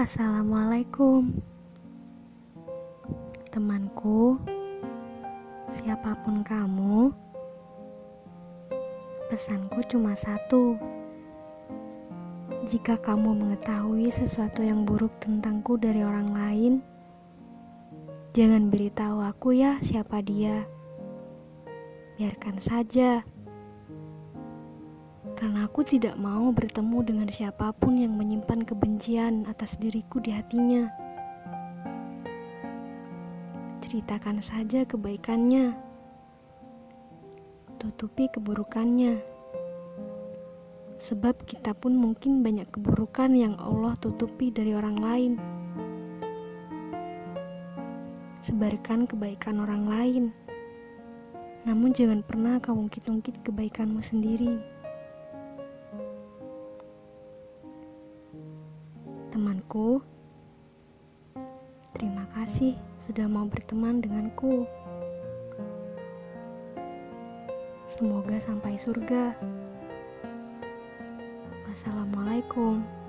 Assalamualaikum, temanku. Siapa pun kamu, pesanku cuma satu: jika kamu mengetahui sesuatu yang buruk tentangku dari orang lain, jangan beritahu aku ya siapa dia. Biarkan saja karena aku tidak mau bertemu dengan siapa pun yang menyimpan kebencian atas diriku di hatinya. Ceritakan saja kebaikannya, tutupi keburukannya, sebab kita pun mungkin banyak keburukan yang Allah tutupi dari orang lain. Sebarkan kebaikan orang lain, namun jangan pernah kau ungkit-ungkit kebaikanmu sendiri. Temanku, terima kasih sudah mau berteman denganku. Semoga sampai surga. Wassalamualaikum.